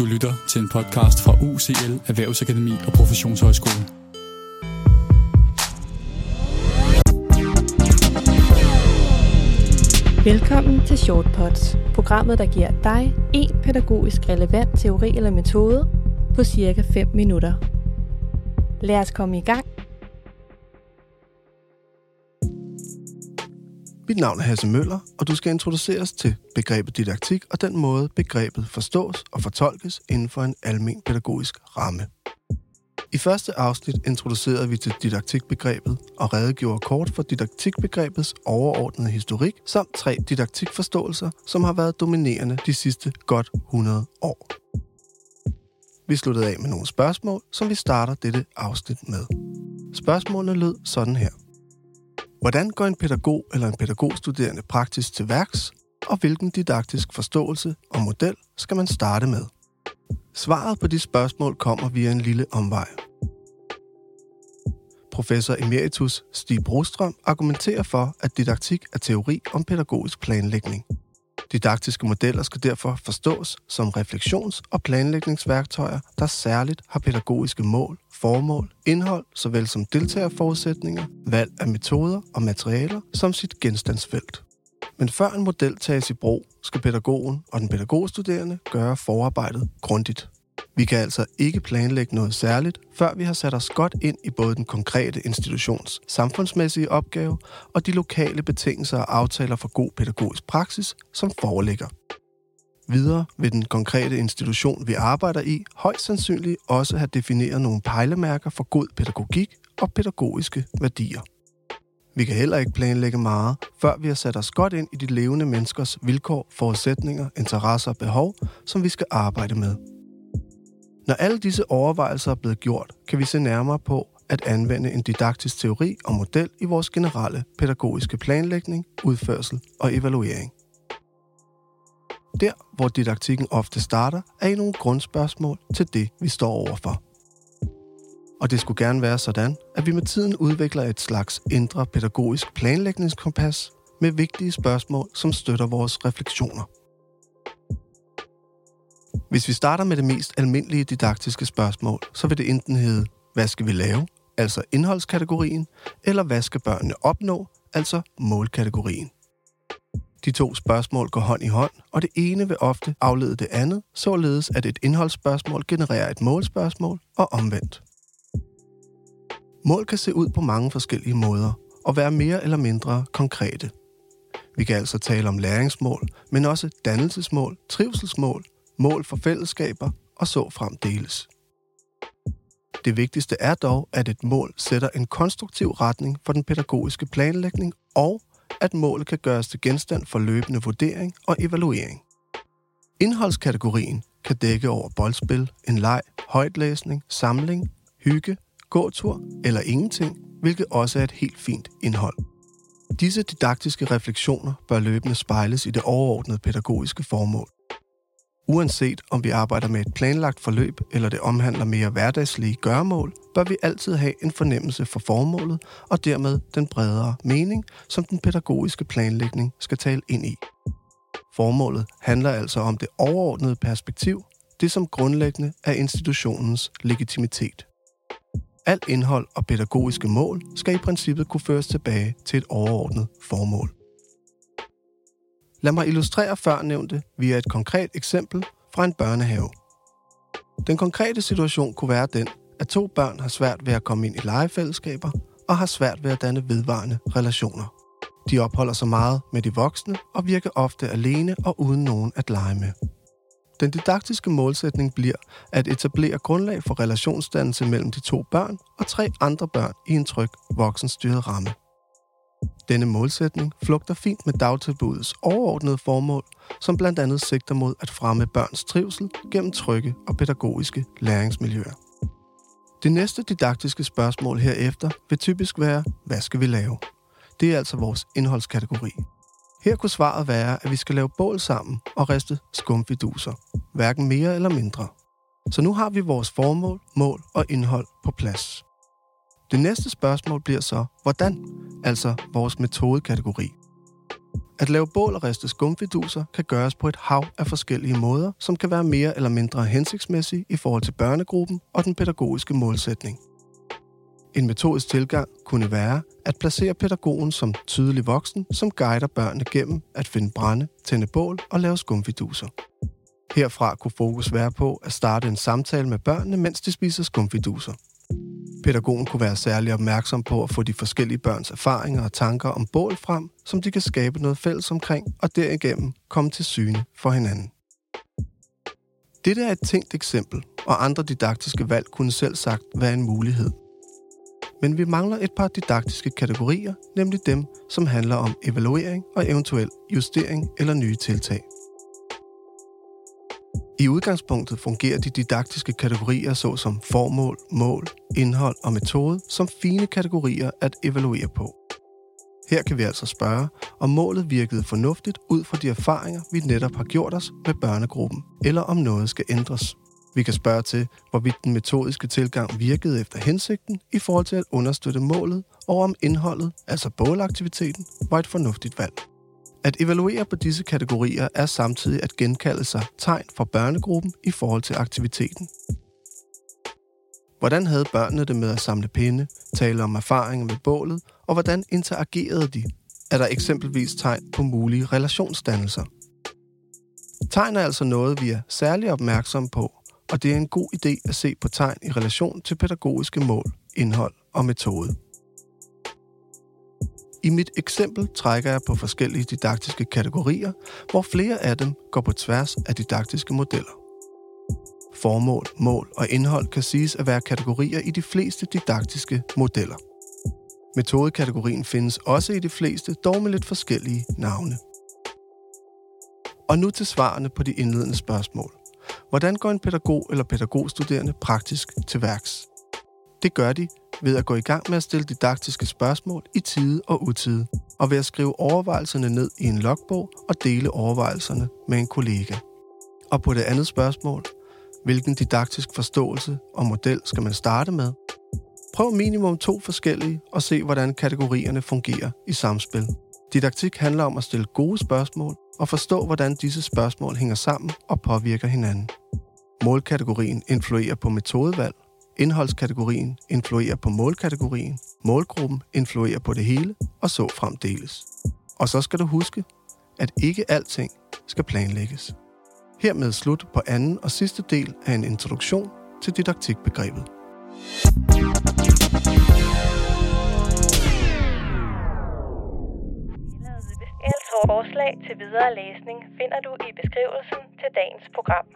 Du lytter til en podcast fra UCL Erhvervsakademi og Professionshøjskole. Velkommen til Shortpods, programmet der giver dig en pædagogisk relevant teori eller metode på cirka 5 minutter. Lad os komme i gang. Mit navn er Hasse Møller, og du skal introduceres til begrebet didaktik og den måde, begrebet forstås og fortolkes inden for en almen pædagogisk ramme. I første afsnit introducerede vi til didaktikbegrebet og redegjorde kort for didaktikbegrebets overordnede historik samt tre didaktikforståelser, som har været dominerende de sidste godt 100 år. Vi sluttede af med nogle spørgsmål, som vi starter dette afsnit med. Spørgsmålene lød sådan her. Hvordan går en pædagog eller en pædagogstuderende praktisk til værks, og hvilken didaktisk forståelse og model skal man starte med? Svaret på de spørgsmål kommer via en lille omvej. Professor emeritus Stig Brostrøm argumenterer for, at didaktik er teori om pædagogisk planlægning. Didaktiske modeller skal derfor forstås som refleksions- og planlægningsværktøjer, der særligt har pædagogiske mål, formål, indhold, såvel som deltagerforudsætninger, valg af metoder og materialer som sit genstandsfelt. Men før en model tages i brug, skal pædagogen og den pædagogstuderende gøre forarbejdet grundigt. Vi kan altså ikke planlægge noget særligt, før vi har sat os godt ind i både den konkrete institutions samfundsmæssige opgave og de lokale betingelser og aftaler for god pædagogisk praksis, som foreligger. Videre vil den konkrete institution, vi arbejder i, højst sandsynligt også have defineret nogle pejlemærker for god pædagogik og pædagogiske værdier. Vi kan heller ikke planlægge meget, før vi har sat os godt ind i de levende menneskers vilkår, forudsætninger, interesser og behov, som vi skal arbejde med. Når alle disse overvejelser er blevet gjort, kan vi se nærmere på at anvende en didaktisk teori og model i vores generelle pædagogiske planlægning, udførsel og evaluering. Der, hvor didaktikken ofte starter, er i nogle grundspørgsmål til det, vi står overfor. Og det skulle gerne være sådan, at vi med tiden udvikler et slags indre pædagogisk planlægningskompas med vigtige spørgsmål, som støtter vores refleksioner. Hvis vi starter med det mest almindelige didaktiske spørgsmål, så vil det enten hedde, hvad skal vi lave, altså indholdskategorien, eller hvad skal børnene opnå, altså målkategorien. De to spørgsmål går hånd i hånd, og det ene vil ofte aflede det andet, således at et indholdsspørgsmål genererer et målspørgsmål og omvendt. Mål kan se ud på mange forskellige måder og være mere eller mindre konkrete. Vi kan altså tale om læringsmål, men også dannelsesmål, trivselsmål, mål for fællesskaber og så fremdeles. Det vigtigste er dog, at et mål sætter en konstruktiv retning for den pædagogiske planlægning, og at målet kan gøres til genstand for løbende vurdering og evaluering. Indholdskategorien kan dække over boldspil, en leg, højtlæsning, samling, hygge, gåtur eller ingenting, hvilket også er et helt fint indhold. Disse didaktiske refleksioner bør løbende spejles i det overordnede pædagogiske formål. Uanset om vi arbejder med et planlagt forløb eller det omhandler mere hverdagslige gørmål, bør vi altid have en fornemmelse for formålet og dermed den bredere mening, som den pædagogiske planlægning skal tale ind i. Formålet handler altså om det overordnede perspektiv, det som grundlæggende er institutionens legitimitet. Alt indhold og pædagogiske mål skal i princippet kunne føres tilbage til et overordnet formål. Lad mig illustrere førnævnte via et konkret eksempel fra en børnehave. Den konkrete situation kunne være den, at to børn har svært ved at komme ind i legefællesskaber og har svært ved at danne vedvarende relationer. De opholder sig meget med de voksne og virker ofte alene og uden nogen at lege med. Den didaktiske målsætning bliver at etablere grundlag for relationsdannelse mellem de to børn og tre andre børn i en tryg voksenstyret ramme. Denne målsætning flugter fint med dagtilbudets overordnede formål, som blandt andet sigter mod at fremme børns trivsel gennem trygge og pædagogiske læringsmiljøer. Det næste didaktiske spørgsmål herefter vil typisk være, hvad skal vi lave? Det er altså vores indholdskategori. Her kunne svaret være, at vi skal lave bål sammen og riste skumfiduser. Hverken mere eller mindre. Så nu har vi vores formål, mål og indhold på plads. Det næste spørgsmål bliver så, hvordan? Altså vores metodekategori. At lave bål og riste skumfiduser kan gøres på et hav af forskellige måder, som kan være mere eller mindre hensigtsmæssige i forhold til børnegruppen og den pædagogiske målsætning. En metodisk tilgang kunne være at placere pædagogen som tydelig voksen, som guider børnene gennem at finde brænde, tænde bål og lave skumfiduser. Herfra kunne fokus være på at starte en samtale med børnene, mens de spiser skumfiduser. Pædagogen kunne være særlig opmærksom på at få de forskellige børns erfaringer og tanker om bål frem, som de kan skabe noget fælles omkring, og derigennem komme til syne for hinanden. Dette er et tænkt eksempel, og andre didaktiske valg kunne selv sagt være en mulighed. Men vi mangler et par didaktiske kategorier, nemlig dem, som handler om evaluering og eventuel justering eller nye tiltag. I udgangspunktet fungerer de didaktiske kategorier såsom formål, mål, indhold og metode som fine kategorier at evaluere på. Her kan vi altså spørge, om målet virkede fornuftigt ud fra de erfaringer, vi netop har gjort os med børnegruppen, eller om noget skal ændres. Vi kan spørge til, hvorvidt den metodiske tilgang virkede efter hensigten i forhold til at understøtte målet, og om indholdet, altså bålaktiviteten, var et fornuftigt valg. At evaluere på disse kategorier er samtidig at genkalde sig tegn fra børnegruppen i forhold til aktiviteten. Hvordan havde børnene det med at samle pinde, tale om erfaringer med bålet, og hvordan interagerede de? Er der eksempelvis tegn på mulige relationsdannelser? Tegn er altså noget, vi er særlig opmærksomme på, og det er en god idé at se på tegn i relation til pædagogiske mål, indhold og metode. I mit eksempel trækker jeg på forskellige didaktiske kategorier, hvor flere af dem går på tværs af didaktiske modeller. Formål, mål og indhold kan siges at være kategorier i de fleste didaktiske modeller. Metodekategorien findes også i de fleste, dog med lidt forskellige navne. Og nu til svarene på de indledende spørgsmål. Hvordan går en pædagog eller pædagogstuderende praktisk til værks? Det gør de ved at gå i gang med at stille didaktiske spørgsmål i tide og utide, og ved at skrive overvejelserne ned i en logbog og dele overvejelserne med en kollega. Og på det andet spørgsmål, hvilken didaktisk forståelse og model skal man starte med? Prøv minimum to forskellige og se, hvordan kategorierne fungerer i samspil. Didaktik handler om at stille gode spørgsmål og forstå, hvordan disse spørgsmål hænger sammen og påvirker hinanden. Målkategorien influerer på metodevalg, indholdskategorien influerer på målkategorien, målgruppen influerer på det hele, og så fremdeles. Og så skal du huske, at ikke alting skal planlægges. Hermed slut på anden og sidste del af en introduktion til didaktikbegrebet. Forslag til videre læsning finder du i beskrivelsen til dagens program.